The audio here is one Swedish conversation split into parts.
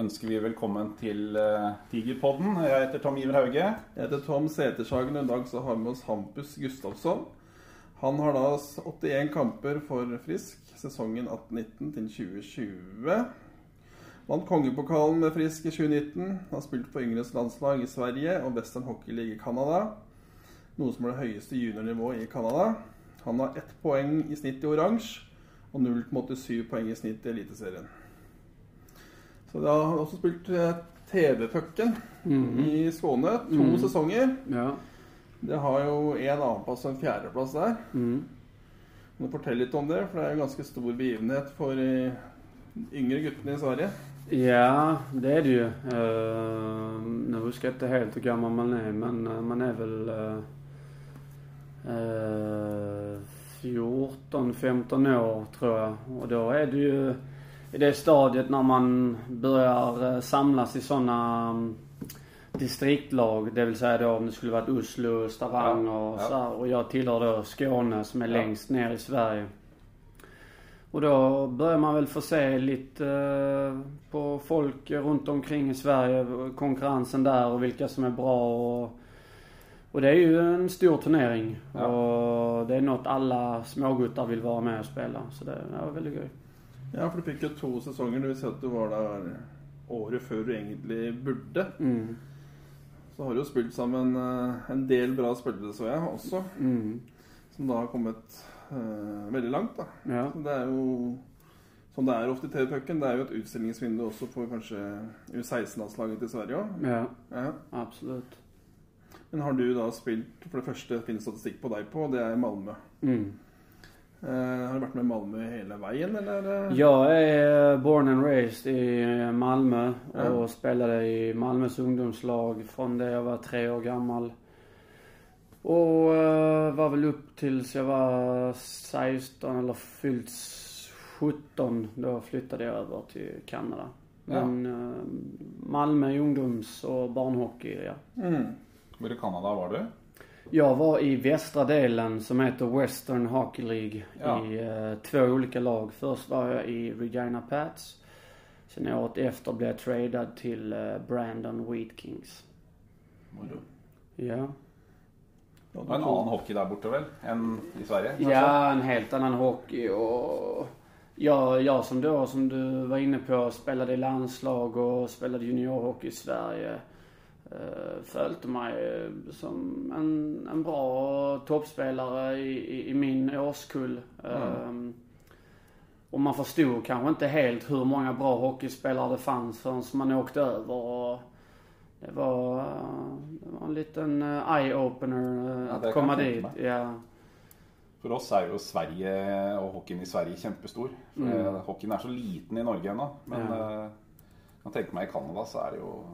Önskar ønsker vi velkommen til eh, Tigerpodden. Jeg heter Tom Iver Hauge. Jeg heter Tom Setershagen. I dag så har vi med oss Hampus Gustavsson. Han har da 81 kamper for Frisk sesongen 18-19 til 2020. Vant kongepokalen med Frisk i 2019. Har spilt på yngres landslag i Sverige og Western Hockey League i Canada. Noe som er det høyeste juniornivået i Canada. Han har ett poeng i snitt i oransje og 0,87 poeng i snitt i Eliteserien. Så da har han også spilt eh, TV-pucken i Skåne. To Mhm. sesonger. Ja. Det har jo en annenplass og en fjerdeplass der. Mm. Kan du fortelle litt om det? For det er en ganske stor begivenhet for de yngre guttene i Sverige. ja, det är det ju. Uh, nu huskar jag inte helt hur gammal man är, men eh, man är väl uh, 14-15 år tror jag. Och då är det ju i det stadiet när man börjar eh, samlas i sådana um, distriktlag. Det vill säga då om det skulle varit Oslo, Stavanger Ja, och ja. så här. Och jag tillhör då Skåne som är Ja. längst ner i Sverige. Och då börjar man väl få se lite eh, på folk runt omkring i Sverige. Konkurrensen där och vilka som är bra och, och det är ju en stor turnering. Ja. Och det är något alla småguttar vill vara med och spela. Så det är väldigt gøy. Ja, for du fikk jo to sesonger. Det vil si at du var der året før du egentlig burde. Mm. Så har du jo spilt sammen eh, en del bra spillere, så jeg, også. Mm. Som da har kommet eh, veldig langt, da. Ja. Så det er jo Som det er ofte i TV-pucken, det er jo et utstillingsvindu også for kanskje U16-landslaget til Sverige òg. ja, Ja. absolut. Men har du da spilt For det første finnes statistikk på deg på, det er Malmö. Mm. Eh, har du vært med Malmö hele veien, eller? Jag är born and raised i Malmö Ja. och spelade i Malmös ungdomslag från det jag var tre år gammal. Och eh, var väl upp tills jag var 16 eller fyllt 17. Då flyttade jag över till Kanada. Ja. Men eh, Malmö ungdoms och barnhockey, ja. Mm. Hvor i Canada var du? Jag var i västra delen som heter Western Hockey League Ja. i eh, två olika lag. Först var jag i Regina Pats. Sen året efter blev jag tradad till eh, Brandon Wheat Kings. Ja. Ja, Det var en annen hockey der borte, vel? Enn i Sverige? kanskje? Ja, en helt annan hockey och jag, jag som då, som du var inne på, spelade i landslag och spelade juniorhockey i Sverige. Uh, följde mig eh, som en, en bra toppspelare i, i, i min årskull. Ehm, och man förstod kanske inte helt hur många bra hockeyspelare det fanns förrän man åkte över. Och det, var, eh, det var en liten eh, eye-opener eh, Ja, att komma jag dit. mig. Ja. For oss er jo Sverige og hockeyen i Sverige. For Mm. eh, Hockeyen er så liten i Norge ennå. Men Ja. eh, kan tenke meg i Canada så er det jo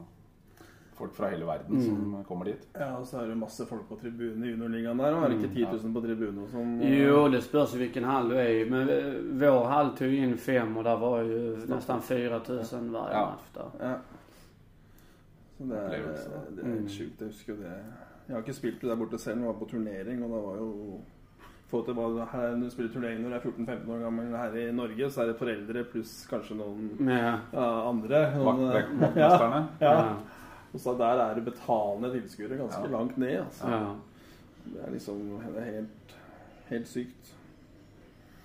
folk fra hele verden Mm. som kommer dit. Ja, og så er det jo masse folk på tribunen i juniorligaen der. Og er det ikke 10 Mm, 000 på tribunen og sånn? Jo, det spörs ju vilken hall du är i. Men vår hall tog ju in fem och där var ju nästan 4000 varje Ja. match där. Ja. Så det er, da. det er helt Mm. sjukt. Jeg husker jo det. Jeg har ikke spilt det der borte selv, men var på turnering, og det var jo få til her, Når du spiller turnering når du er 14-15 år gammel her i Norge, så er det foreldre pluss kanskje noen Ja. ja, andre. Noen, Vakt- ja, ja. Og så der er det betalende tilskuere ganske Ja. langt ned. Altså. ja. Det er liksom det er helt, helt sykt.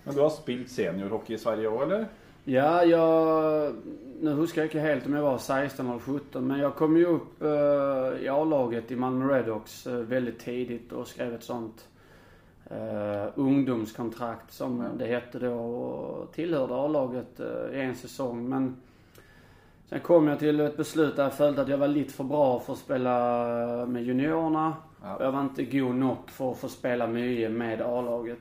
Men du har spilt seniorhockey i Sverige òg, eller? Ja, jag... Nu huskar jag inte helt om jag var 16 eller 17 men jag kom ju upp eh, i A-laget i Malmö Redhawks eh, väldigt tidigt och skrev ett sånt eh, ungdomskontrakt som det hette då och tillhörde A-laget i en säsong. Men sen kom jag till ett beslut där jag följde att jag var lite för bra för att spela med juniorerna. Ja. Och jag var inte god nog för att få spela mycket med A-laget.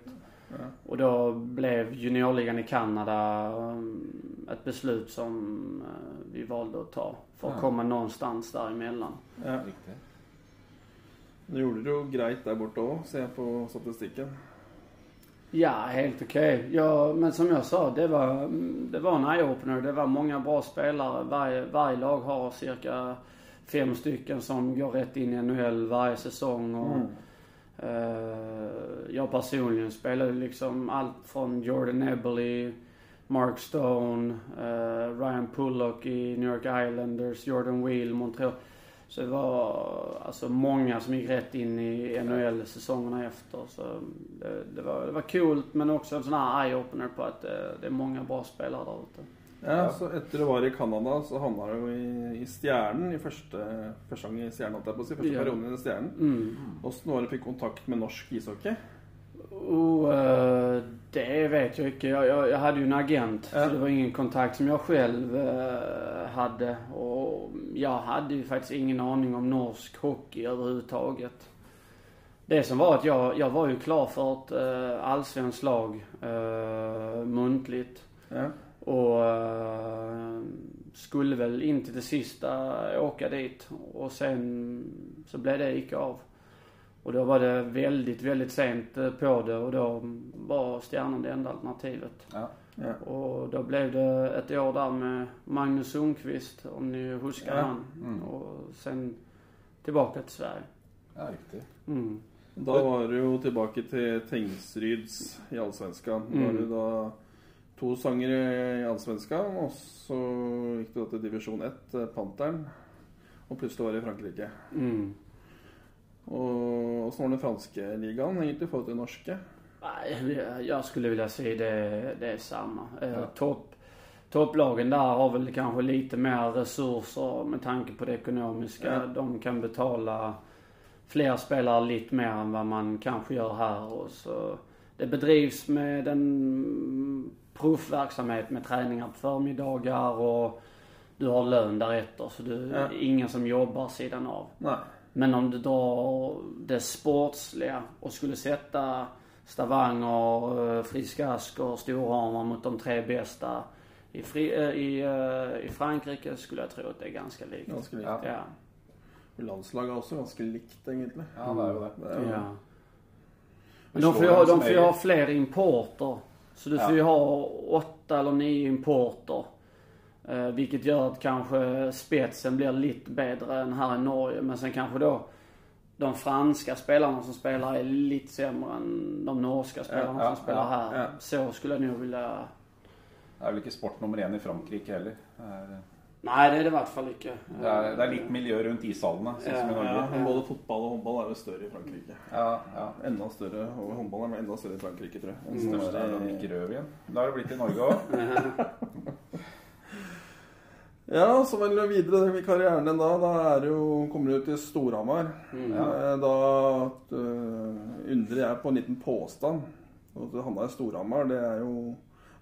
Ja. Och då blev juniorligan i Kanada um, ett beslut som eh, vi valde att ta. För att Ja. komma någonstans däremellan. Ja. Riktig. Nå gjorde jo greit der borte òg, ser jeg på statistikken. Ja, helt okej. Ja, men som jag sa, det var, det var en eye-opener. Det var många bra spelare. Varje, varje lag har cirka fem stycken som går rätt in i NHL varje säsong. Och, Mm. eh, jag personligen spelade liksom allt från Jordan Eberle, Mark Stone, eh, Ryan Pullock i New York Islanders, Jordan Wheel, Montreal. Så det var alltså många som gick rätt in i NHL säsongerna efter. Så det, det, var, det var coolt men också en sån här eye-opener på att det, det är många bra spelare där ute. Ja, så etter du var i Canada, så havna du i, i Stjernen i første, første gang i Stjernen, holdt jeg på å si. Første Ja. perioden i Stjernen. Mm. Åssen var det du fikk kontakt med norsk ishockey? Och, eh, det vet jag inte. Jag, jag, jag hade ju en agent. Ja. Så det var ingen kontakt som jag själv eh, hade. Och jag hade ju faktiskt ingen aning om norsk hockey överhuvudtaget. Det som var att jag, jag var ju klar för ett uh, allsvenskt lag uh, muntligt. Ja. Och eh, skulle väl in till det sista åka dit. Och sen så blev det icke av. Och då var det väldigt, väldigt sent eh, på det och då var Stjärnan det enda alternativet. Ja. Ja. Och då blev det ett år där med Magnus Sundqvist, om ni huskar Ja. han. Mm. Och sen tillbaka till Sverige. ja, riktig. Mm. Da var du jo tilbake til Tengsryds i Allsvenskan. Da var Mm. du da to sanger i Allsvenskan, og så gikk du da til divisjon 1, eh, Panteren. Og plutselig var du i Frankrike. Mm. Og åssen var den franske ligaen egentlig til den norske? Nej, jag skulle vilja säga det, det är samma. Eh, Ja. Topp, topplagen där har väl kanske lite mer resurser med tanke på det ekonomiska. Ja. De kan betala fler spelare lite mer än vad man kanske gör här. Och så, det bedrivs med en proffverksamhet med träningar på förmiddagar och du har lön därefter. Så du Ja. ingen som jobbar sidan av. Nei. Men om du drar det sportsliga och skulle sätta Stavanger, eh, Frisk Asker, Storhamar mot de tre bästa i, fri, eh, i, eh, i Frankrike skulle jag tro att det är ganska likt. Ganske likt. Ja. Ja. Landslaget er også ganske likt, egentlig. Ja, det jo det. Er jo- ja. Men de får, ju ha, de får ju ha fler importer. Så du får Ja. ju ha åtta eller nio importer. Eh, vilket gör att kanske spetsen blir lite bättre än här i Norge. Men sen kanske då de franska spelarna som spelar är lite sämre än de norska spelarna Ja, ja, som spelar här. ja. Så skulle jag nog vilja... Det er vel ikke sport nummer én i Frankrike heller. Det er, Nej, det är det i vart fall inte. det er, det litt miljø rundt ishallene, sånn som i Norge. Både fotball og håndball er jo større i Frankrike. Ja, ja. Enda større, og håndball er enda større i Frankrike, tror enn Den i- ikke rød igjen. Det har det blitt i Norge òg. Ja, så vel videre i karrieren din da. Da er jo, kommer du til Storhamar. Mm. Eh, Da uh, undrer jeg på en liten påstand. At Han er i Storhamar. Det er jo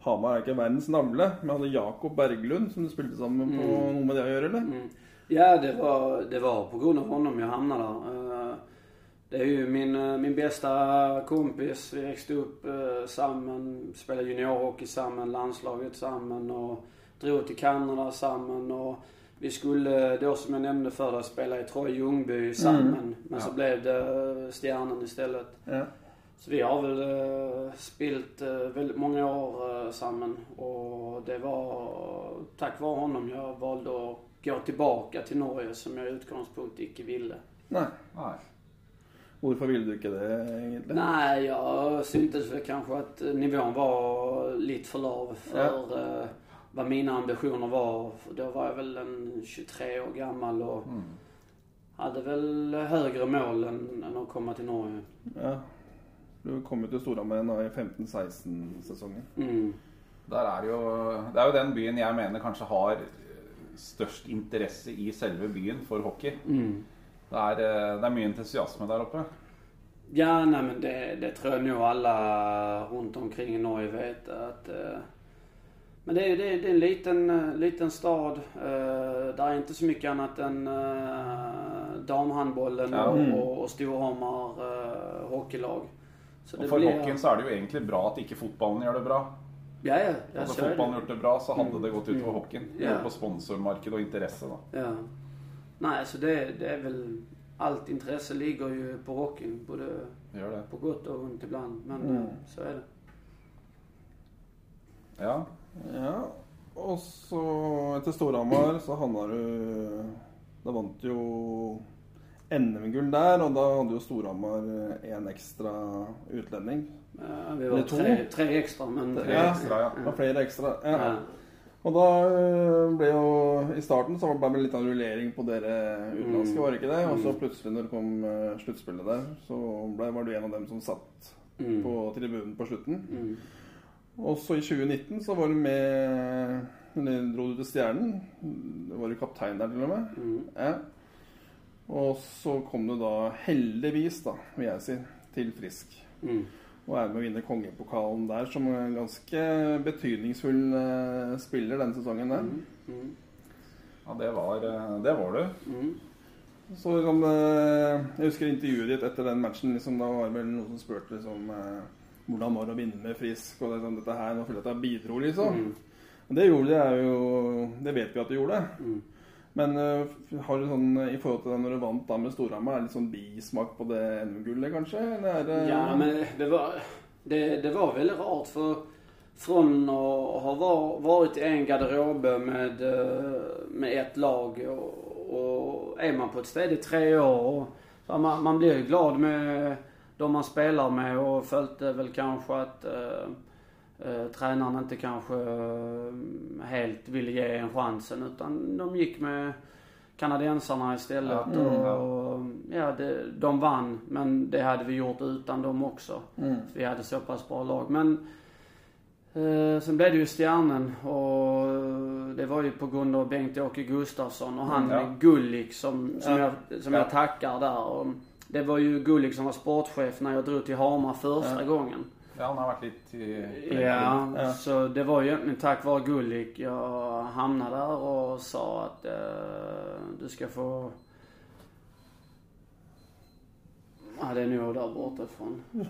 Hamar er ikke verdens navle, men er Jakob Berglund, som du spilte sammen på noe med det å gjøre, eller? Mm. Ja, det var, det var på grund av honom jag hamnade där. Eh, Det är ju min, eh, min bästa kompis. Vi växte upp eh, samman, spelade juniorhockey samman, landslaget samman och drog till Kanada samman. Och vi skulle då som jag nämnde för dig spela i Troja Ljungby samman. Men så Ja. blev det eh, Stjärnan istället. Ja. Så vi har väl uh, spilt eh, väldigt många år uh, samman och det var tack vare honom jag valde att gå tillbaka till Norge som jag i utgångspunkt icke ville. Nei. Nei. Hvorfor ville du ikke det, egentlig? Nej, jag syntes väl kanske att eh, nivån var lite för lav för eh, vad mina ambitioner var. Då var jag väl en 23 år gammal och Mm. hade väl högre mål än, än att komma till Norge. Ja. Du kom jo til Storhamar i 15-16-sesongen. Mm. Der er jo, det er jo den byen jeg mener kanskje har størst interesse i selve byen for hockey. Mm. Det eh, det er mye entusiasme der oppe. Ja, nej men det, det tror jag nog alla runt omkring i Norge vet att eh, Men det är, det, är, det är en liten, eh, liten stad. Eh, där är inte så mycket annat än eh, damhandbollen och, Mm. och, och Storhamar eh, hockeylag. Så Og for hockeyen så er det jo egentlig bra at ikke fotballen gjør det bra. Ja, ja. ja Hadde så är fotballen det. gjort det bra, så hadde Mm. det gått utover Mm. hockeyen. Ja. På sponsormarked og interesse. da. Ja. Nej, så det, det är väl... Allt intresse ligger ju på hockeyn. Både på gott och ont ibland. Men Mm. så är det. Ja. Ja, og så etter Storhamar så havna du Da vant du jo NM-gull der, og da hadde jo Storhamar én ekstra utlending. Ja, vi var tre, tre extra, men... Tre Ja. ekstra, ja. Var flere ekstra. Ja. Ja. Og da øh, ble jo I starten så ble det litt av rullering på dere utenlandske, Mm. var det ikke det? Og så Mm. plutselig, når det kom øh, sluttspillet der, så ble, var du en av dem som satt Mm. på tribunen på slutten. Mm. Og så i 2019 så var du med Eller dro du til Stjernen. Du var jo kaptein der til og med. Mm. Ja. Og så kom du da heldigvis, da, vil jeg si, til Frisk. Mm. Og er med å vinne kongepokalen der som en ganske betydningsfull eh, spiller den sesongen der. Mm. Mm. ja det, var, eh, det var du. Mm. Så liksom, Jeg husker intervjuet ditt etter den matchen. Liksom, da var det vel noen som spurte liksom, hvordan var det å vinne med Frisk. Og det, sånn, dette her, Nå føler jeg at jeg bidro, liksom. Mm. Og det gjorde jeg jo Det vet vi at du gjorde. Mm. Men eh, har du sånn i forhold til det når du vant da med Storhamar, er det litt sånn bismak på det NM-gullet, kanskje? Det Ja, men det var, det, det var väldigt rart för från att ha var, varit i en garderobe med, eh, med ett lag och, och är man på ett ställe i tre år och, så man, man blir glad med de man spelar med och följde väl kanske att eh, eh, tränaren inte kanske eh, helt ville ge en chansen utan de gick med kanadensarna istället. Ja, mm, och, ja. och, ja, det, de vann men det hade vi gjort utan dem också. Mm. Vi hade så pass bra lag. Men eh, sen blev det ju Stjärnen och det var ju på grund av Bengt-Åke Gustafsson och han Mm, ja. med Gullik som, som, Ja. jag, som Ja. jag tackar där. Och det var ju Gullik som var sportchef när jag drog till Hamar första Ja. gången. Ja, han har vært litt i Ja, Ja. så det var ju egentligen tack vare Gullik jag hamnade där och sa att eh, du ska få... Ja, det är nog där bortifrån. Nej,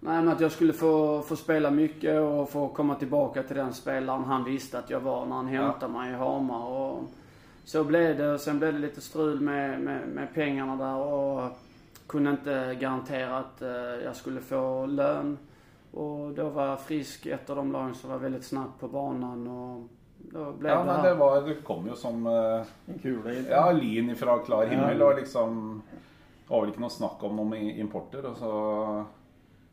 men att jag skulle få, få spela mycket och få komma tillbaka till den spelaren han visste att jag var när han hämtade mig i Hamar. Och så blev det. Sen blev det lite strul med, med, med pengarna där och kunde inte garantera att eh, jag skulle få lön. Och då var Frisk ett av de lagen som var väldigt snabbt på banan och då blev Ja, det här. det, var, det kom jo som eh, En kule i Ja, lyn fra klar himmel. Ja. Og liksom Det var vel ikke noe snakk om i- importer. Og så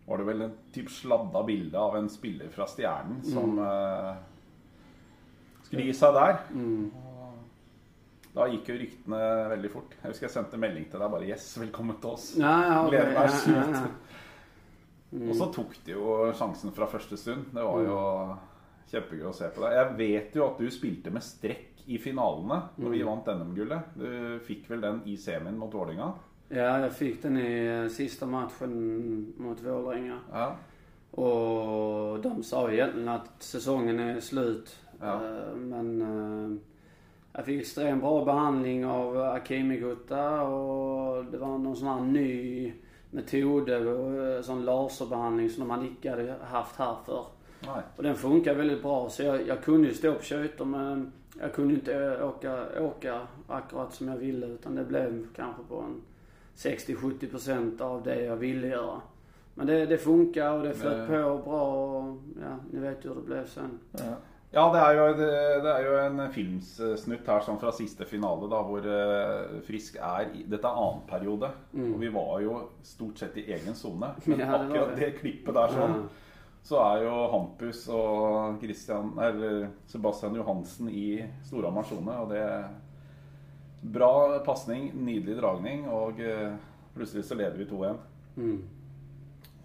var det vel en typ sladda bilde av en spiller fra Stjernen som eh, skulle der. Mm. Da gikk jo ryktene veldig fort. Jeg husker jeg sendte melding til deg bare 'Yes, velkommen til oss'. Ja, ja, Gleder okej. meg ja, sykt. ja, ja. Og så tok de jo sjansen fra første stund. Det var jo kjempegøy å se på deg. Jeg vet jo at du spilte med strekk i finalene når vi vant NM-gullet. Du fikk vel den i semien mot Vålerenga? Ja, jag fick den i eh, sista matchen mot Vålerenga. Ja. Och de sa ju egentligen att säsongen är slut. Ja. Eh, Men eh, jag fick extremt bra behandling av Akimi-Gutta och det var någon sån här ny metod, eh, sån laserbehandling som de icke hade haft här för. Nei. Och den funkar väldigt bra så jag, jag kunde ju stå på Köter men jag kunde inte åka, åka akkurat som jag ville utan det blev kanske på en 60-70% av det jag ville göra. Men det, det funkar och det flöt på bra och ja, ni vet hur det blev sen. Ja. Ja, det er, jo, det, det er jo en filmsnutt her sånn fra siste finale, da, hvor eh, Frisk er i Dette er annen periode. Mm. Og vi var jo stort sett i egen sone. Men Ja, akkurat det. det klippet der sånn, Ja. så er jo Hampus og Christian, eller Sebastian Johansen i Storhamar sone. Og det Bra pasning, nydelig dragning, og eh, plutselig så leder vi 2-1. Mm.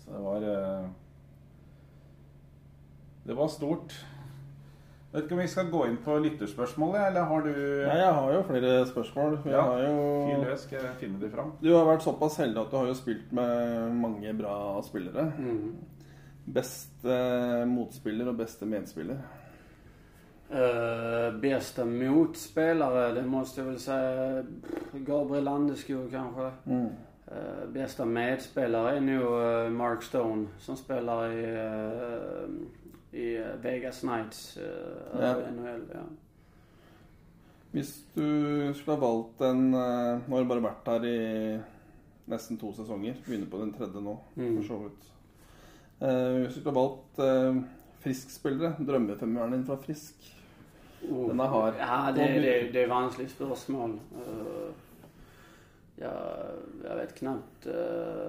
Så det var eh, Det var stort. Vet ikke om vi skal gå inn på lytterspørsmålet, eller har du Ja, jeg har jo flere spørsmål. Jeg Ja. har Fyr jo løs, skal jeg finne de fram? Du har vært såpass heldig at du har jo spilt med mange bra spillere. Mm. Beste motspiller og beste medspiller. Eh, bästa motspelare, det måste jag väl säga Gabriel Landeskog kanske. Mm. Eh, bästa medspelare är nog eh, Mark Stone som spelar i, eh, i Vegas Knights uh, Ja. NHL. Ja. Hvis du skulle ha valgt en eh, Nå har du bare vært her i nesten to sesonger. Begynner på den tredje nå, Mm. for så vidt. Eh, hvis du skulle ha valgt uh, Frisk-spillere, drømmefemmeren din fra Frisk Oh. Den är hard. Ja, det, det, det är vanskligt spörsmål. Eh, jag, jag vet knappt uh,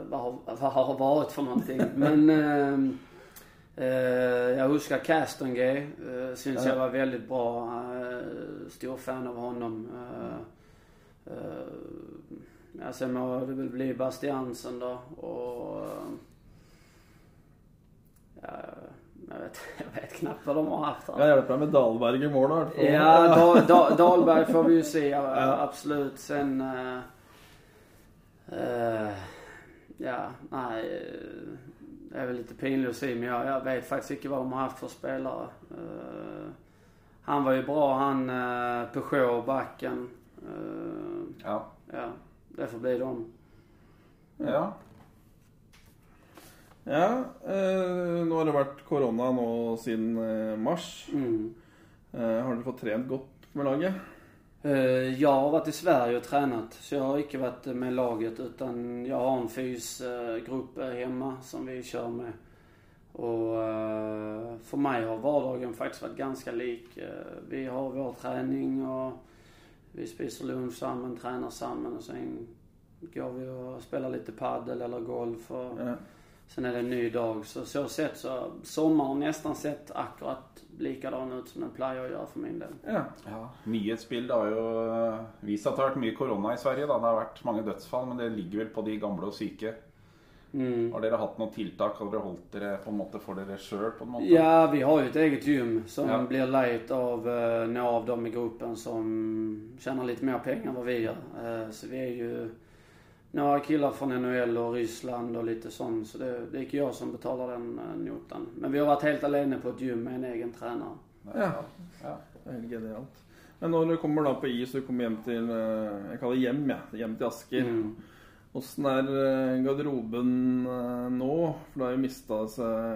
vad, har, vad har varit för någonting. Men uh, uh, jag huskar Castongay. Uh, syns ja. jag var väldigt bra. Uh, stor fan av honom. Uh, ja, sen må det väl bli Bastiansen då. Och, ja, jag vet, jag vet knappt vad de har haft. Jag hjälper med Dahlberg i mål Ja, da, da, Dahlberg får vi ju se. Ja, absolut. Sen... Uh, ja, nej. Det är väl lite pinligt att säga men jag, jag, vet faktiskt inte vad de har haft för spelare. Uh, han var ju bra han uh, Peugeot, backen. ja. Ja, det får bli dem. Ja. Ja, eh, nå har det vært korona nå siden eh, mars. Mm. Eh, har du fått trent godt med laget? Eh, jag har varit i Sverige och tränat. Så jag har inte varit med laget utan jag har en fysgrupp eh, hemma som vi kör med. Och eh, för mig har vardagen faktiskt varit ganska lik. Vi har vår träning och vi spiser lunch samman, tränar samman och sen går vi och spelar lite paddel eller golf. Och Ja. Sen är det en ny dag. Så så sett så har sommaren nästan sett akkurat likadan ut som den plejer att göra för min del. Ja. Ja, Nyhetsbildet har jo eh, vist at det har vært mye korona i Sverige. da. Det har vært mange dødsfall, men det ligger vel på de gamle og syke. Mm. Har dere hatt noen tiltak? Har dere holdt dere på en sjøl? på en måte? Ja, vi har ju ett eget gym som Ja. blir lejt av eh, några av dem i gruppen som tjänar lite mer pengar än vad vi gör. Eh, så vi är ju några killar från NHL och Ryssland och lite sånt. Så det, det är inte jag som betalar den eh, notan. Men vi har varit helt alene på ett gym med en egen tränare. Ja. Ja. Det er helt genialt. Men når du kommer da på is og kommer hjem til eh, Jeg kaller det hjem, jeg. Hjem til Asker. Mm. Åssen er eh, garderoben nå? For du har jo mista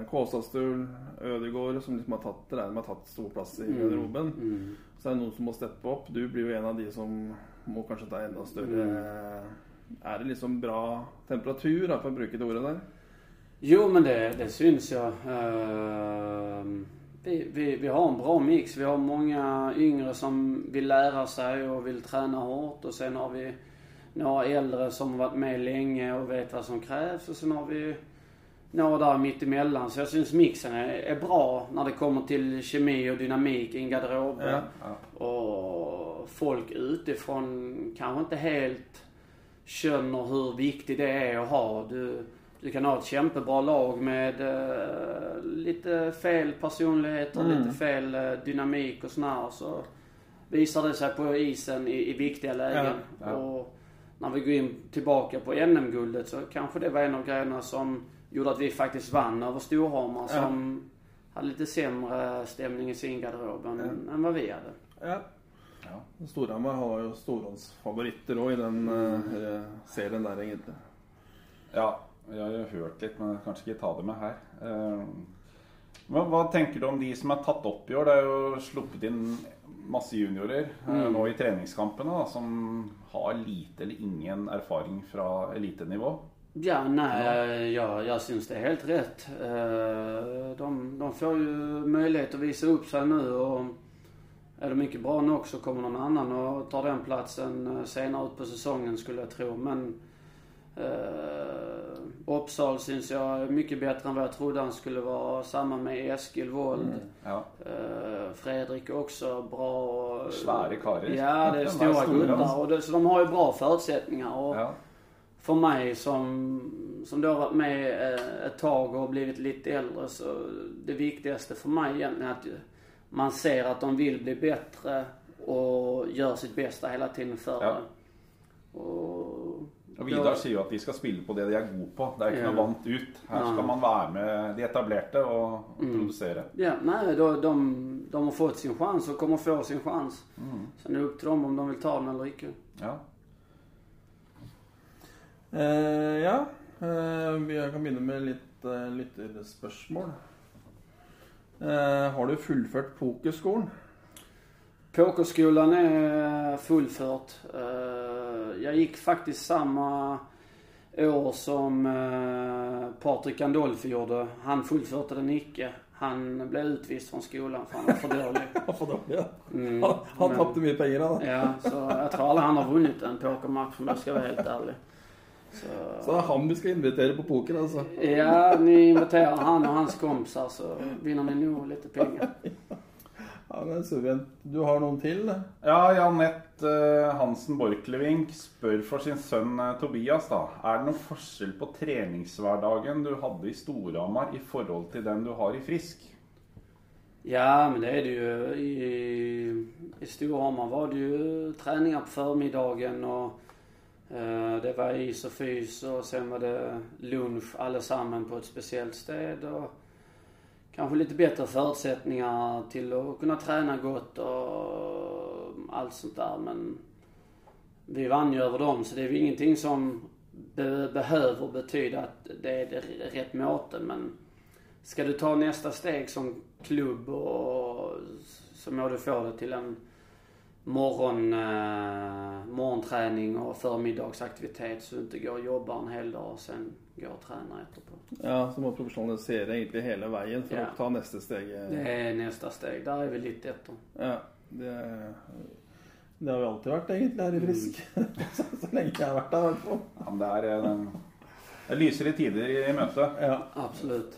Kåsastul, Ødegaard, som liksom har tatt, regner med har tatt stor plass i garderoben. Mm. Så er det noen som må steppe opp. Du blir jo en av de som må kanskje ta enda større Er det liksom bra temperatur, da, for å bruke det ordet der? Jo, men det, det syns jag. Eh, vi, vi, vi har en bra mix. Vi har många yngre som vill lära sig och vill träna hårt. Och sen har vi några äldre som har varit med länge och vet vad som krävs. Och sen har vi några där mitt emellan. Så jag syns mixen är, är bra när det kommer till kemi och dynamik i en garderob. Ja. Ja. Och folk utifrån kanske inte helt känner hur viktigt det är att ha. Du, du kan ha ett kämpebra lag med eh, lite fel personligheter, Mm. lite fel eh, dynamik och sådär. Så visar det sig på isen i, i viktiga lägen. Ja, ja. Och när vi går in tillbaka på NM-guldet så kanske det var en av grejerna som gjorde att vi faktiskt vann över Storhamar Ja. som hade lite sämre stämning i sin garderob än, än vad vi hade. Ja. Storhamar har jo storhåndsfavoritter òg i den eh, serien der, egentlig. ja. Jeg har jo hørt litt, men kanskje ikke ta det med her. Eh, Men hva tenker du om de som er tatt opp i år? Det er jo sluppet inn masse juniorer eh, Mm. nå i treningskampene da, som har lite eller ingen erfaring fra elitenivå. Ja, nej, ja, jag syns det är helt rätt. Eh, De, de får ju möjlighet att visa upp sig nu och är de mycket bra nog så kommer någon annan och tar den platsen eh, senare ut på säsongen skulle jag tro. Men eh, Uppsal syns jag är mycket bättre än vad jag trodde han skulle vara. Samma med Eskil Wold. Ja. Eh, Fredrik också bra. och- Sväre karlar. Ja, det är stora gubbar. Och det, så de har ju bra förutsättningar. Och Ja. för mig som, som då har varit med eh, ett tag och blivit lite äldre så det viktigaste för mig egentligen är att man ser att de vill bli bättre och gör sitt bästa hela tiden för Ja. det. Och, Vidar sier jo at de skal spille på det de er gode på. Det er ikke Ja. noe vant ut. Her skal Ja. man være med de etablerte og Mm. produsere. Ja, nej, då, de, de har fått sin chans och kommer få sin chans. Mm. Sen är det upp till dem om de vill ta den eller inte. Ja. Eh, ja, eh, vi kan begynne med litt eh, lytterspørsmål. Eh, har du fullført pokerskolen? Pokerskolan är fullfört. Eh, Jag gick faktiskt samma år som eh, Patrik Gandolfi gjorde. Han fullförde den icke. Han blev utvist från skolan för han var för dålig. Varför då? Ja. Mm, Han, han men- tappade mye penger da. Ja, så jag tror aldrig han har vunnit en pokermatch om jag ska vara helt ärlig. Så, Så det er han vi skal invitere på poker, altså. ja, ni inviterar han och hans kompisar så vinner ni nog lite pengar. Ja, men Suvien, du har noen til? da? Ja, Janette eh, Hansen Borchgrevink spør for sin sønn eh, Tobias da. Er det noen forskjell på treningshverdagen du hadde i Storhamar i forhold til den du har i Frisk? Ja, men det är det ju. I, i Storhammar var det ju träningar på förmiddagen och Eh, det var is och fys och sen var det lunch allesammans på ett speciellt ställe och kanske lite bättre förutsättningar till att kunna träna gott och allt sånt där. Men vi vann ju över dem så det är ju ingenting som be- behöver betyda att det är det rätt måte. Men ska du ta nästa steg som klubb och så må du få det till en morgon, eh, morgonträning och förmiddagsaktivitet så du inte går och jobbar en hel dag och sen går och tränar efterpå. Ja, så må profesjonalisere egentlig hele veien for Ja. å ta neste steg. Det är nästa steg. Där är vi lite efter. Ja, det, det har vi alltid vært egentlig her i Frisk. så, så lenge jeg har vært der, i hvert fall. Ja, men det eh, det er lysere tider i, i møte. Ja. Absolut.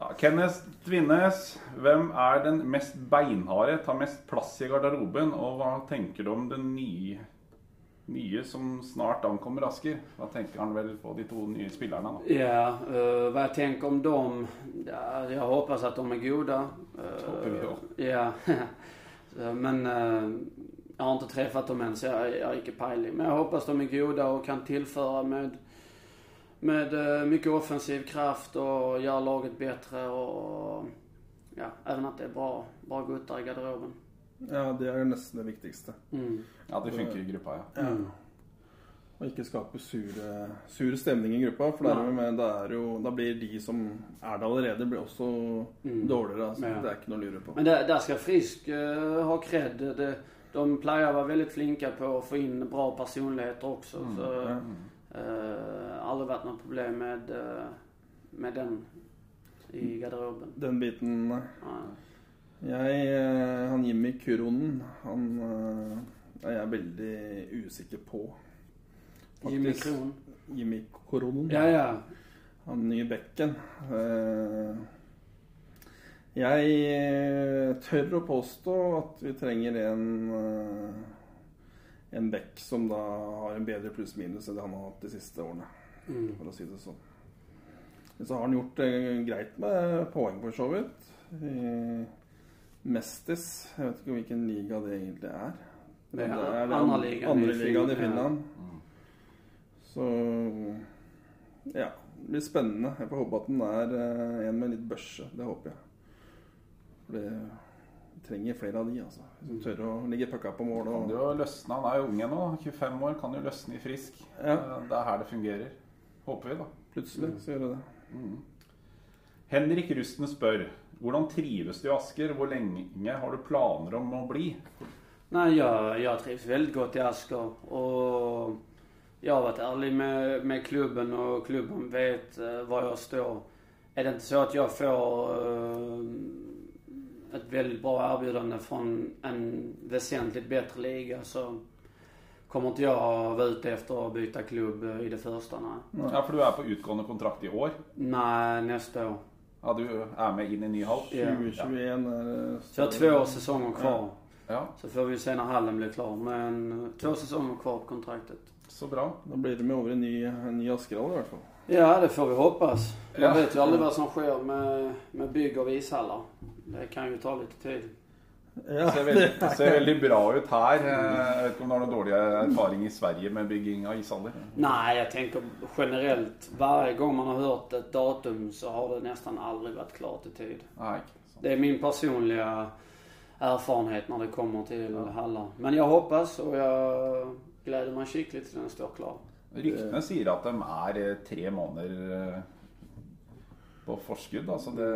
Ja, Kenneth Tvinnes, hvem er den mest beinharde, tar mest plass i garderoben? Og hva tenker du om den nye, nye som snart ankommer Asker? Da tenker han vel på de to nye spillerne, da. Ja, eh, vad jag tänker om dem? Ja, jag hoppas att de är goda. Också. Ja. Men eh, jag har inte träffat dem än så jag, jag är inte pejling. Men jag hoppas de är goda och kan tillföra med, med eh, mycket offensiv kraft och göra laget bättre og ja, även att det är bra, bra guttar i garderoben. ja, det er nesten det viktigste. Mm. Ja, det funker i gruppa, ja. Ja. Og ikke skape sure, sur stemning i gruppa, for Nei. dermed, da, er jo, da blir de som er det allerede, blir også Mm. dårligere. Altså. Ja. Det er ikke noe å lure på. Men där, där ska Frisk eh, ha cred. Det, de plejer vara väldigt flinka på att få in bra personligheter också. Så, Eh, aldrig varit något problem med, eh, med den i garderoben. Den biten nei. Ja. Jeg, eh, han Jimmy Kuronen, han eh, er jeg veldig usikker på. Jimmy Faktisk. Kron. Jimmy Koronen. Ja, ja. Han nye bekken. Jeg tør å påstå at vi trenger en en bekk som da har en bedre pluss-minus enn det han har hatt de siste årene, Mm. for å si det sånn. Men så har han gjort det greit med poeng, for så vidt. Mestis Jeg vet ikke hvilken liga det egentlig er. Det er Men andre an- ligaen i andre ligaen i Finland, ja. Finland. Så ja. Det blir spennende. Jeg får håpe at den er eh, en med litt børse. Det håper jeg. For det trenger flere av de, altså. Som tør å ligge pucka på mål. Kan Og, jo løsne. Han er jo ung ennå. 25 år. Kan jo løsne i Frisk. Ja. Eh, Det er her det fungerer. Håper vi, da. plutselig så gjør det det. Henrik Rusten spør hvordan trives du i Asker? Hvor lenge har du planer om å bli? Nej, jag, jag trivs väldigt gott i Asker. Och jag har varit ärlig med, med klubben och klubben vet eh, var jag står. Är det inte så att jag får eh, ett väldigt bra erbjudande från en väsentligt bättre liga så kommer inte jag vara ute efter att byta klubb eh, i det första. Nej, Ja, For du er på utgående kontrakt i år. nej nästa år. Ja, Du er med inn i ny hall. Ja. 2021 er det Så jag har två säsonger kvar. Ja, Så får vi se när hallen blir klar. Men eh, två säsonger kvar på kontraktet. Så bra. Da blir det med over en ny, en ny Askerhall i hvert fall. Ja, det får vi hoppas. Man Ja. vet ju aldrig vad som sker med, med bygg av ishallar. Det kan ju ta lite tid. Ja, Ser veldig, ser veldig bra ut her. Eh, Jeg vet ikke om du har noen dårlig erfaring i Sverige med bygging av ishaller? Nej, jag tänker generellt. Varje gång man har hört ett datum så har det nästan aldrig varit klart i tid. Sånn. Det är min personliga erfarenhet när det kommer till hallar. Men jag hoppas och jag gläder mig skickligt till den står klar. Ryktene sier at de er eh, tre måneder eh, på forskudd. Altså det,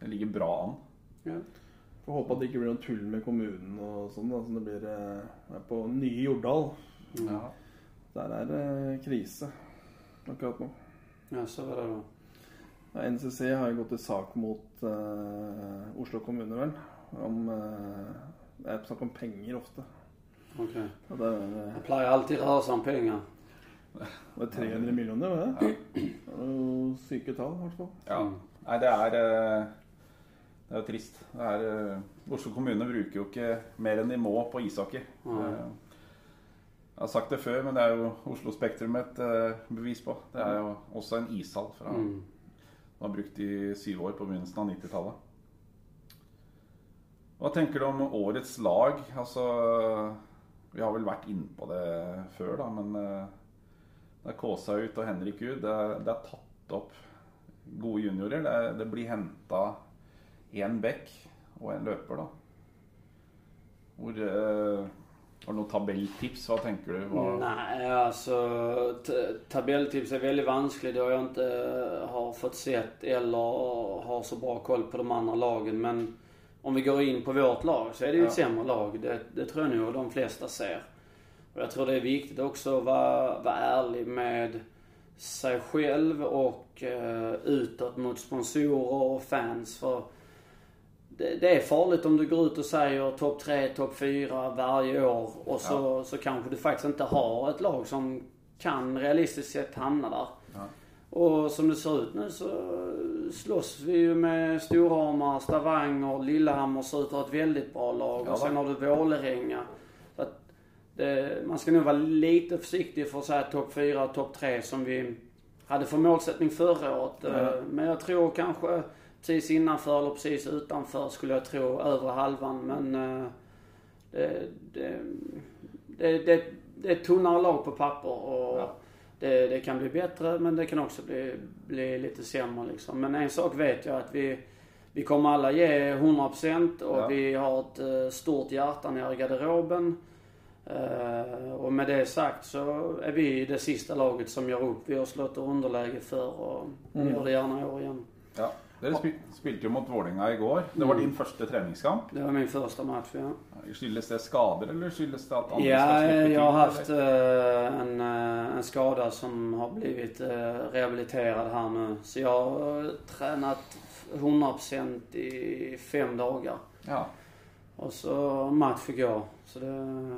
det ligger bra an. Ja. Får håpe at det ikke blir noe tull med kommunen og sånn. da, som det blir eh, på nye Jordal. Ja. Der er det krise akkurat nå. ja, så var det då. Ja, NCC har jo gått til sak mot eh, Oslo kommune, vel. Om eh, Det er snakk om penger ofte. Og det, er- Det pleier alltid röra sig om pengar. Det var 300 millioner, var det? Jo syke tall, i hvert fall. Ja. Nei, det er eh, Det er jo trist. Det er, eh, Oslo kommune bruker jo ikke mer enn de må på ishockey. Nei. Eh, Jeg har sagt det før, men det er jo Oslo Spektrum et bevis på. Det er jo også en ishall fra Mm. Den var brukt i syv år på begynnelsen av 90-tallet. Hva tenker du om årets lag? Altså Vi har vel vært innpå det før, da, men det er Kåsa ut og Henrik ut. Det det er tatt opp gode juniorer. Det, det blir henta én bekk og en løper, da. Hvor eh, Har du noen tabelltips? Hva tenker du? Hva, Nej, alltså t- tabelltips är väldigt vanskligt då jag inte eh, har fått sett eller har så bra koll på de andra lagen. Men om vi går in på vårt lag så är det ju ett Ja. sämre lag. Det, det tror jag nog de flesta ser. Och jag tror det är viktigt också att vara, vara ärlig med sig själv och eh, utåt mot sponsorer och fans. För det, det är farligt om du går ut och säger topp 3, topp 4 varje år och så, så kanske du faktiskt inte har ett lag som kan realistiskt sett hamna där. Ja. Och som det ser ut nu så slåss vi ju med Storhamar, Stavanger, Lillehammer ser ut att ha ett väldigt bra lag. Ja, och sen har du Vålerenga. Det, man ska nog vara lite försiktig för att säga topp 4 och topp 3 som vi hade för målsättning förra året. Eh, Men jag tror kanske precis innanför eller precis utanför skulle jag tro övre halvan. Men eh, det, det, det, det, det är tunnare lag på papper och Ja. det, det kan bli bättre men det kan också bli, bli lite sämre liksom. Men en sak vet jag att vi, vi kommer alla ge 100% och Ja. vi har ett eh, stort hjärta nere i garderoben. Eh, och med det sagt så är vi det sista laget som gör upp. Vi har slått underläge för och Mm. gör det gärna i år igen. Ja. Dere spil spilte jo mot Vålerenga i går. Det var din første treningskamp. Det var min första match ja. Skyldes det skader, eller skyldes det at andre Ja, jag har haft eh, en, eh, en skada som har blivit eh, rehabiliterad här nu. Så jag har tränat 100% i fem dagar. Ja. Och så match igår. Så det...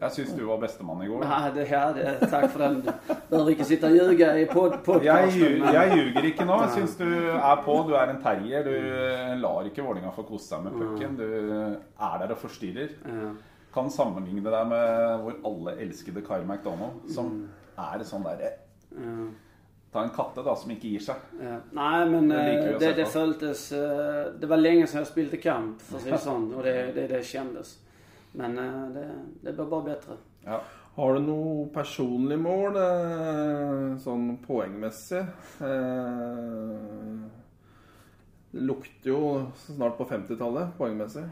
Jeg syns du var bestemann i går. da. Ja, det, ja, det, tack för den. Behöver inte sitta och ljuga i pod, podcasten. lju- men- jeg ljuger nå. Jeg Nei. syns du er på. Du er en terrier. Du lar ikke Vålerenga få kose seg med pucken. Du er der og forstyrrer. Ja. Kan sammenligne deg med vår alle elskede Kyle McDonald, som er sånn derre Ja. Ta en katte, da, som ikke gir seg. Ja. Nej men Det det, det följdes, det var länge sedan jag spelade kamp för att säga sånt och det, det, det kändes. Men eh, det, det blir bara bättre. Ja. Har du noe personlig mål, eh, sånn poengmessig? Eh, Det lukter jo snart på 50-tallet, poengmessig.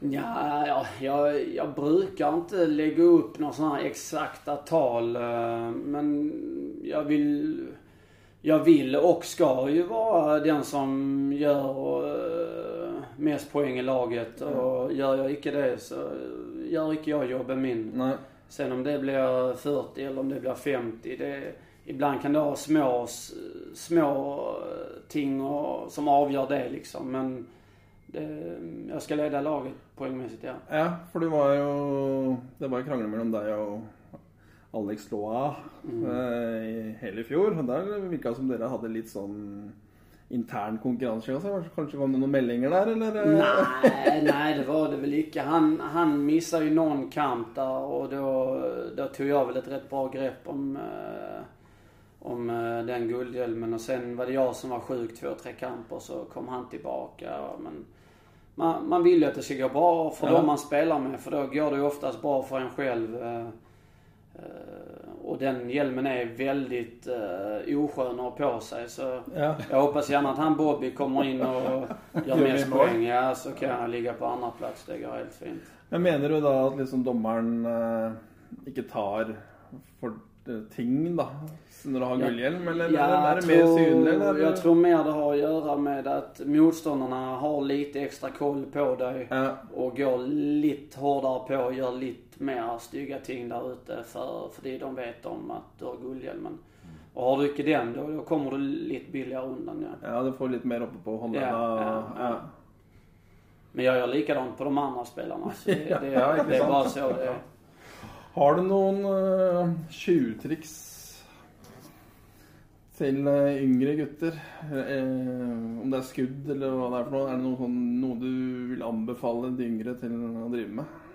Ja, ja jag, jag brukar inte lägga upp några sådana här exakta tal. eh, Men jag vill, jag vill och ska ju vara den som gör eh, mest poäng i laget. Och gör jag icke det så gör icke jag jobbet min. Nei. Sen om det blir 40 eller om det blir 50. Det, ibland kan det ha små, små ting och, som avgör det liksom. Men det, jag ska leda laget poängmässigt ja. Ja, for det var jo Det var krangel mellom deg og Alex Loa eh, i hele fjor. Og der virka som dere hadde litt sånn intern konkurranse. også. Kanskje kom det noen meldinger der, eller? Nej, nej det var det väl icke. Han, han missade ju någon kamp där och då, då tog jag väl ett rätt bra grepp om, eh, om eh, den guldhjälmen. Och sen var det jag som var sjuk två, tre kamper så kom han tillbaka. Men man, man vill ju att det ska gå bra för Ja. de man spelar med för då går det ju oftast bra för en själv. Och den hjälmen är väldigt uh, oskön att ha på sig så Ja. jag hoppas gärna att han Bobby kommer in och gör mest poäng. Ja, så kan jag ligga på andra plats. Det går helt fint. Men mener du da at liksom dommeren eh, ikke tar for eh, ting, da? Når du har Ja. gullhjelm, eller, Ja, eller er jag, det mer synlig? Eller? jag tror mer det har att göra med att motståndarna har lite extra koll på dig. Ja. Och går lite hårdare på och gör lite mer stygga ting där ute för, för det de vet om att du har guldhjälmen. Och har du inte den då, då kommer du lite billigare undan ja. Ja, du får litt mer oppe på hånda. Ja, ja, ja. Men jag gör likadant på de andra spelarna. Så det, det, Ja, det är bara så det är. Har du noen uh, tjuvtriks til eh, yngre gutter? Eh, om det er skudd eller hva det er for noe? Er det noe, sånn, noe du vil anbefale de yngre til å drive med?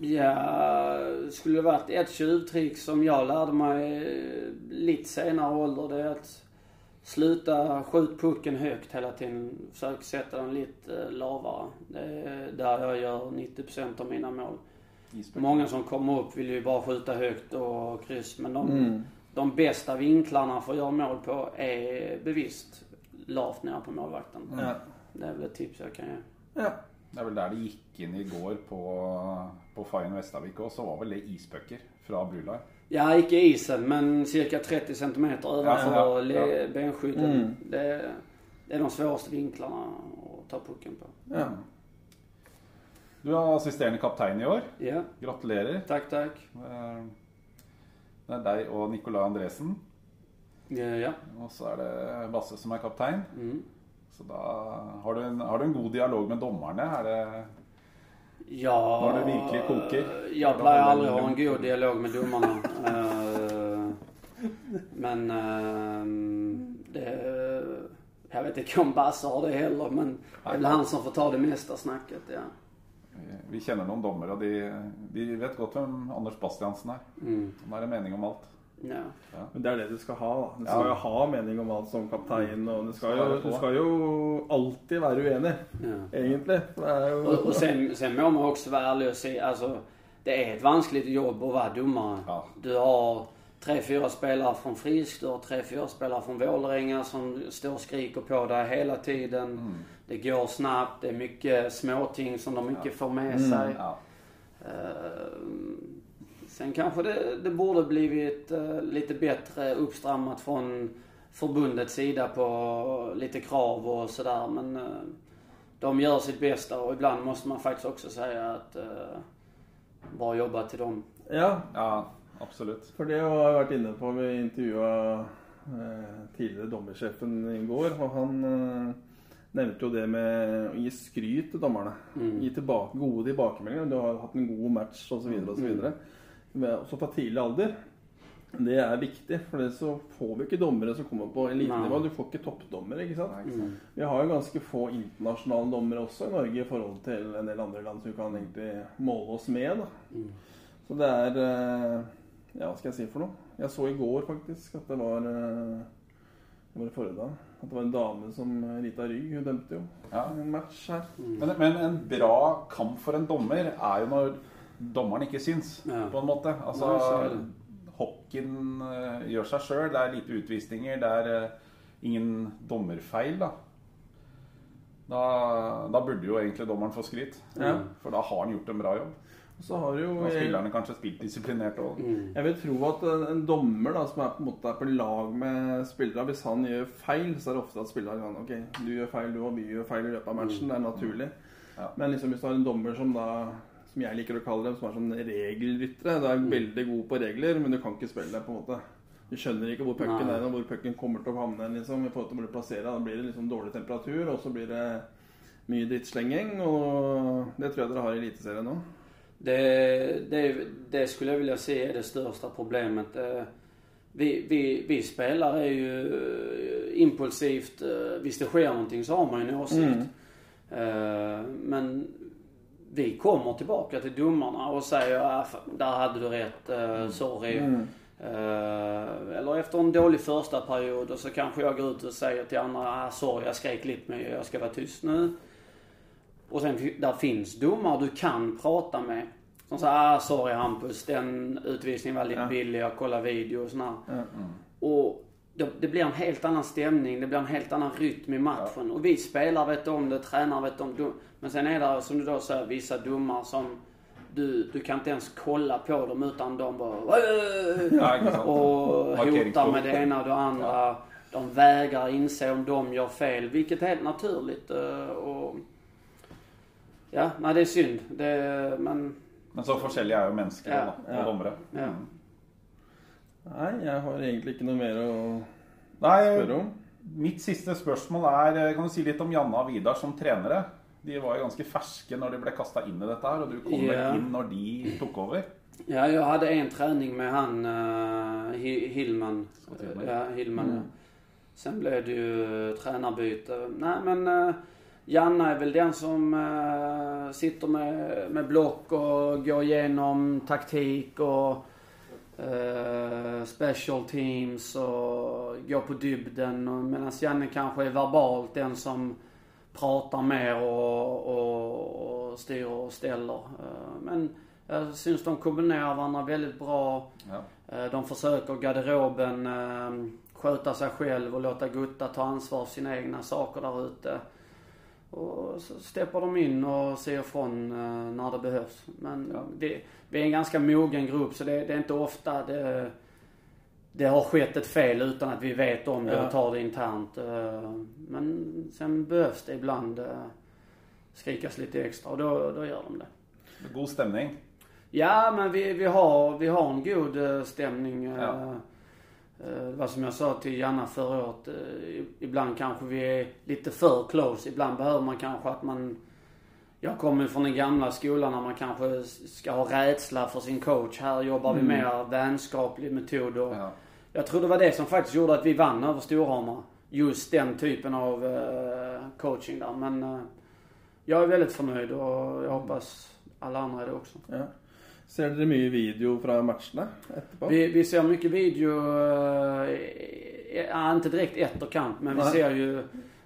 Ja, skulle det varit ett tjuvtrick som jag lärde mig lite senare ålder det är att sluta skjut pucken högt hela tiden. Försök sätta den lite eh, lavare. Det är där jag gör 90% av mina mål. Många som kommer upp vill ju bara skjuta högt och kryss men de, Mm. de bästa vinklarna för att göra mål på är bevisst lavt nere på målvakten. Ja. Det är väl ett tips jag kan ge. ja. Det er vel der det gikk inn i går på, på Fayen Vestavik òg, så var vel det isbøker fra Brula. Ja, icke isen, men cirka 30 centimeter ovanför Ja, ja, benskydden. Mm. Det, det är de svåraste vinklarna att ta pucken på. ja. Du er assisterende kaptein i år. Ja, Gratulerer. tack, tack. Eh, Det er deg og Nicolai Andresen. Ja, ja. Og så er det Basse som er kaptein. Mm. Så da har du en, har du en god dialog med dommerne. Er det Ja, Var det virkelig koker? Jag plejer aldrig ha en god dialog med domarna. Eh, Men eh, det, jag vet inte om Basse har det heller, men det är väl han som får ta det mesta snacket. Ja. Vi kjenner noen dommere, og de, de vet godt hvem Anders Bastiansen er. Mm. Han har en mening om alt. Ja. Men det er det du skal ha. da. Du skal Ja. jo ha mening om alt som kaptein. Og du skal, jo, være du skal jo alltid være uenig, Ja. egentlig. Er jo Och, och sen, sen må man också vara ärlig och säga, alltså det är ett vanskligt jobb vara domare. Ja. Du har tre, fyra spelare från Frisk, du har tre, fyra spelare från Vålerenga som står och skriker på dig hela tiden. Mm. Det går snabbt, det är mycket småting som de inte får med sig. Ja. Eh, sen kanske det, det borde blivit eh, lite bättre uppstrammat från förbundets sida på lite krav och sådär. Men eh, de gör sitt bästa och ibland måste man faktiskt också säga att eh, bra jobbat till dem. Ja, ja, absolutt. For det har jeg vært inne på. Vi intervjua eh, tidligere dommersjefen i går. Og han eh, nevnte jo det med å gi skryt til dommerne. Mm. Gi tilbake, gode tilbakemeldinger. Du har hatt en god match osv. osv. Også fra tidlig alder. Det er viktig, for det så får vi ikke dommere som kommer på elitenivå. Nei. Du får ikke toppdommere. ikke sant? Mm. Vi har jo ganske få internasjonale dommere også i Norge i forhold til en del andre land som vi kan egentlig måle oss med. da. Mm. Så det er eh, Ja, hva skal jeg si for noe? Jeg så i går faktisk at det var eh, Det var i forrige dag. At det var en dame som eh, Rita Rygg, hun dømte jo Ja. en match her. Men, men en bra kamp for en dommer er jo når dommeren ikke syns, Ja. på en måte. Altså, Nei, hockeyen eh, gjør seg sjøl. Det er lite utvisninger. Det er eh, ingen dommerfeil, da. da. Da burde jo egentlig dommeren få skryt. Ja. For da har han gjort en bra jobb. Og så har jo Og spillerne kanskje spilt disiplinert òg. Mm. Jeg vil tro at en, dommer da, som er på en måte er på lag med spillere, hvis han gjør feil, så er det ofte at spillere kan Ok, du gjør feil, du og vi gjør feil i løpet av matchen. Det er naturlig. Ja. Men liksom hvis du har en dommer som da som jeg liker å kalle dem, som er sånn regelryttere. Du er veldig god på regler, men du kan ikke spille, på en måte. Du skjønner ikke hvor pucken er, og hvor pucken kommer til å havne liksom, i forhold til hvor du plasserer. Da blir det liksom dårlig temperatur, og så blir det mye drittslenging. Og det tror jeg dere har i Eliteserien nå. Det, det, det skulle jag vilja se är det största problemet. Eh, Vi, vi, vi spelare är ju eh, impulsivt, eh, visst det sker någonting så har man ju en åsikt. Eh, Men vi kommer tillbaka till domarna och säger ah, där hade du rätt, eh, sorry. Eh, Eller efter en dålig första period och så kanske jag går ut och säger till andra, ah, sorry jag skrek lite mycket, jag ska vara tyst nu. Och sen där finns domare du kan prata med. Som säger, ah sorry Hampus, den utvisningen var lite Ja. billig, jag kollar video och sådär. Ja. Och det, blir en helt annan stämning, det blir en helt annan rytm i matchen. Och vi spelare vet om det, tränare vet om det. Men sen är det som du då säger, vissa domare som du, du kan inte ens kolla på dem utan de bara Ja, och hotar med det ena och det andra. De vägrar inse om de gör fel, vilket är helt naturligt. eh, Och, ja, nej det är synd. Det, men Men så forskjellige er jo mennesker Ja, ja. dommere. Ja. Mm. Nei, jeg har egentlig ikke noe mer å Nei, spørre om. mitt siste spørsmål er eh, Kan du si litt om Janne og Vidar som trenere? De var jo ganske ferske når de ble kasta inn i dette her, og du kom vel Ja. inn når de tok over? Ja, jag hade en träning med han uh, Hillman. Ja, Hillman ja. Sen blev det ju tränarbyte. Nej men uh, Janna är väl den som eh, sitter med, med block och går igenom taktik och eh, special teams och går på dybden. Medan Janne kanske är verbalt den som pratar mer och, och, och styr och ställer. Eh, men jag syns de kombinerar varandra väldigt bra. Ja. Eh, De försöker garderoben sköta sig själv och låta Gutta ta ansvar för sina egna saker där ute. Och så steppar de in och ser ifrån eh, när det behövs. Men Ja. det, vi är en ganska mogen grupp så det, det är inte ofta det, det har skett ett fel utan att vi vet om det Ja. och tar det internt. Eh, Men sen behövs det ibland eh, skrikas lite extra och då, då gör de det. God stämning. Ja, men vi, vi, har, vi har en god stämning. Ja. Eh, vad som jag sa till Janna förra året. eh, ibland kanske vi är lite för close. Ibland behöver man kanske att man... Jag kommer från den gamla skolan när man kanske ska ha rädsla för sin coach. Här jobbar vi mer vänskaplig metod och Ja. jag tror det var det som faktiskt gjorde att vi vann över Storhamar. Just den typen av eh, coaching där. Men jag är väldigt förnöjd och jag hoppas alla andra är det också. Ja. Ser dere mye video fra matchene etterpå? Vi, vi ser mycket video, ja, inte direkt efterkant, men vi Nej. ser ju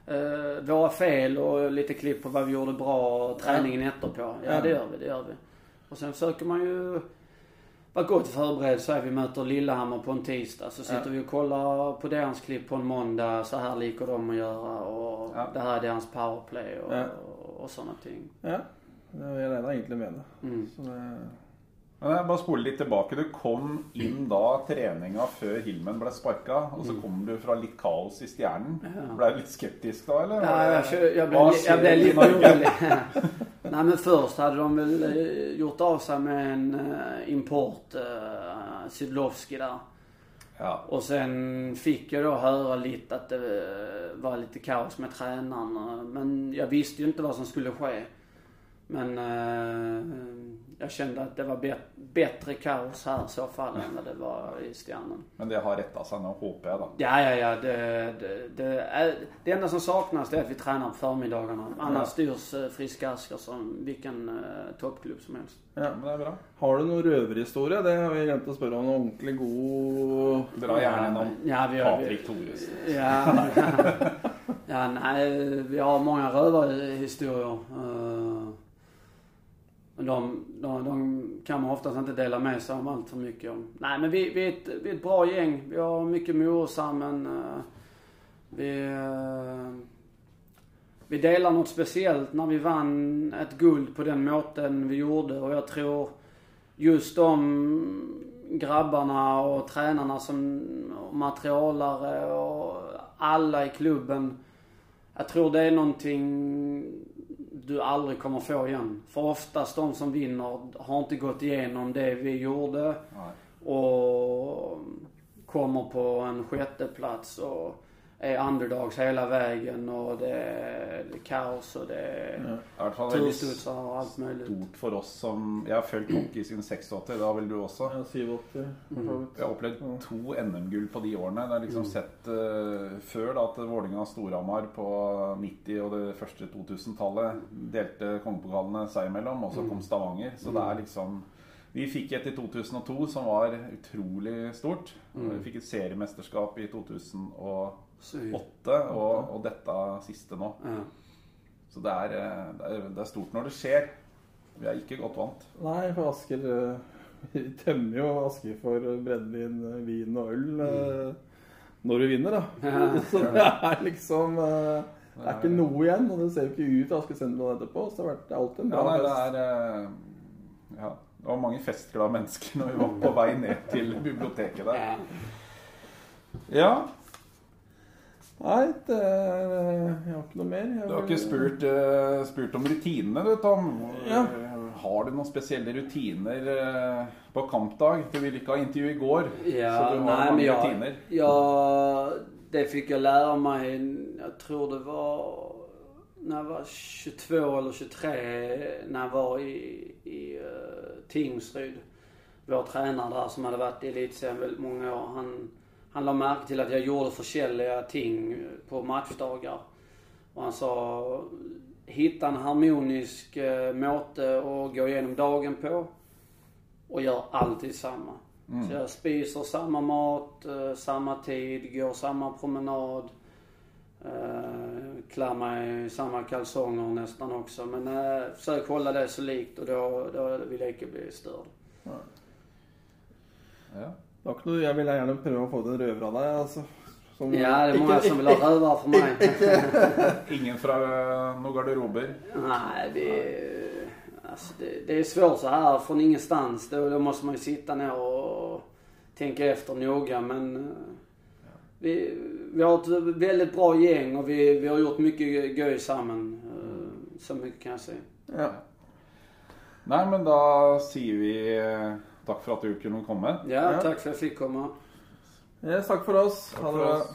eh, våra fel och lite klipp på vad vi gjorde bra och träningen efterpå. Ja, Ja. det gör vi, det gör vi. Och sen försöker man ju vara gott förberedd. Så är vi möter Lillehammer på en tisdag. Så sitter Ja. vi och kollar på deras klipp på en måndag. Så här liker de att göra och Ja. det här är deras powerplay och, Ja. och, och sådana ting. Ja. Jeg regna egentlig med det. Mm. Så det bare spoler litt tilbake. Du kom inn da treninga før Hilmen ble sparka, og så kom du fra litt kaos i Stjernen. Ble du litt skeptisk da, eller? Ja, ser blev du i lite Norge? orolig. Nej men först hade de väl eh, gjort av sig med en eh, import, uh, Sydlovski där. Ja. Och sen fick jag då höra lite att det eh, var lite kaos med tränaren. eh, Men jag visste ju inte vad som skulle ske. Men eh, jag kände att det var bet- bättre kaos här i så fall än vad det var i Stjärnen. Men det har retta seg nå, håper jeg, da. Ja, ja, ja. Det, det, det, är, det enda som saknas det är att vi tränar på förmiddagarna. Annars Ja. styrs eh, Friska Asker som vilken eh, toppklubb som helst. Ja. Men det er bra. Har du noen røverhistorie? Det har vi glemt å spørre om. Noen ordentlig god Dra gjerne innom Ja, vi har, Patrik Thoresen. ja, ja, nej, vi har många rövarhistorier. Eh, men de, de, de kan man oftast inte dela med sig om allt för mycket om. Nej men vi, vi, är ett, vi är ett bra gäng. Vi har mycket morsammen. Uh, eh, vi, eh, vi delar något speciellt när vi vann ett guld på den måten vi gjorde och jag tror just de grabbarna och tränarna som och materialare och alla i klubben. Jag tror det är någonting du aldrig kommer få igen. För oftast de som vinner har inte gått igenom det vi gjorde Nei. och kommer på en sjätte plats och är underdogs hela vägen och det är kaos och det är Ja. Det turstudsar och allt möjligt. stort for oss som Jeg har fulgt hockey siden 86, da vel du også? Ja, 87, for så vidt. Jeg har opplevd to NM-gull på de årene. Det har liksom sett eh, før da at Vålinga Storhamar på 90- og det første 2000-tallet delte kongepokalene seg imellom, og så kom Stavanger. Så det er liksom Vi fikk et i 2002 som var utrolig stort. Vi fikk et seriemesterskap i 2008, Så, og, og dette siste nå. ja. Så det er, eh, det er, det er stort når det skjer. Vi er ikke godt vant. Nei, for Asker eh, Vi tømmer jo Asker for brennevin, vin og øl eh, når vi vinner, da. Ja. Så det er liksom Det er ikke noe igjen, og det ser jo ikke ut i Asker sentrum etterpå. Så det har vært alltid en Ja, bra nei, det er Ja. Det var mange festglade mennesker når vi var på vei ned til biblioteket der. Ja. Ja. Nei, det er, jeg har ikke noe mer. Jeg Du har ikke spurt, eh, spurt om rutinene, du, Tom. Ja. har du noen spesielle rutiner eh, på kampdag? Du ville ikke ha intervju igår, Ja, så du har men mange jag, rutiner. jag, det fick jag lära mig, jag tror det var när jag var 22 eller 23, när jag var i, i uh, Tingsryd. Vår tränare där som hade varit i elitserien väldigt många år, han, han la märke till att jag gjorde försäljliga ting på matchdagar. Och han sa, hitta en harmonisk uh, måte att gå igenom dagen på och gör alltid samma. Så jag spiser samma mat, eh, samma tid, går samma promenad. Eh, klär mig i samma kalsonger nästan också. Men eh, försök hålla det så likt och då, då vill jag inte bli störd. Ja. Ikke noe, Jeg ville gjerne prøve å få den røver av deg. altså. Som- Ja, det är många som vill ha rövare för mig. Ingen fra noen garderober? Nej, det, alltså det, det är svårt så här från ingenstans. Då, då måste man ju sitta ner och tänka efter noga. Men eh, vi, vi har ett väldigt bra gäng och vi, vi har gjort mycket göj samman. eh, Så mycket kan jag säga. Ja. Nei, men da sier vi eh, takk for at du kunne komme. Ja, Ja. tack för att jag fick komma. Yes, takk for oss. Ha Takk det for bra. oss.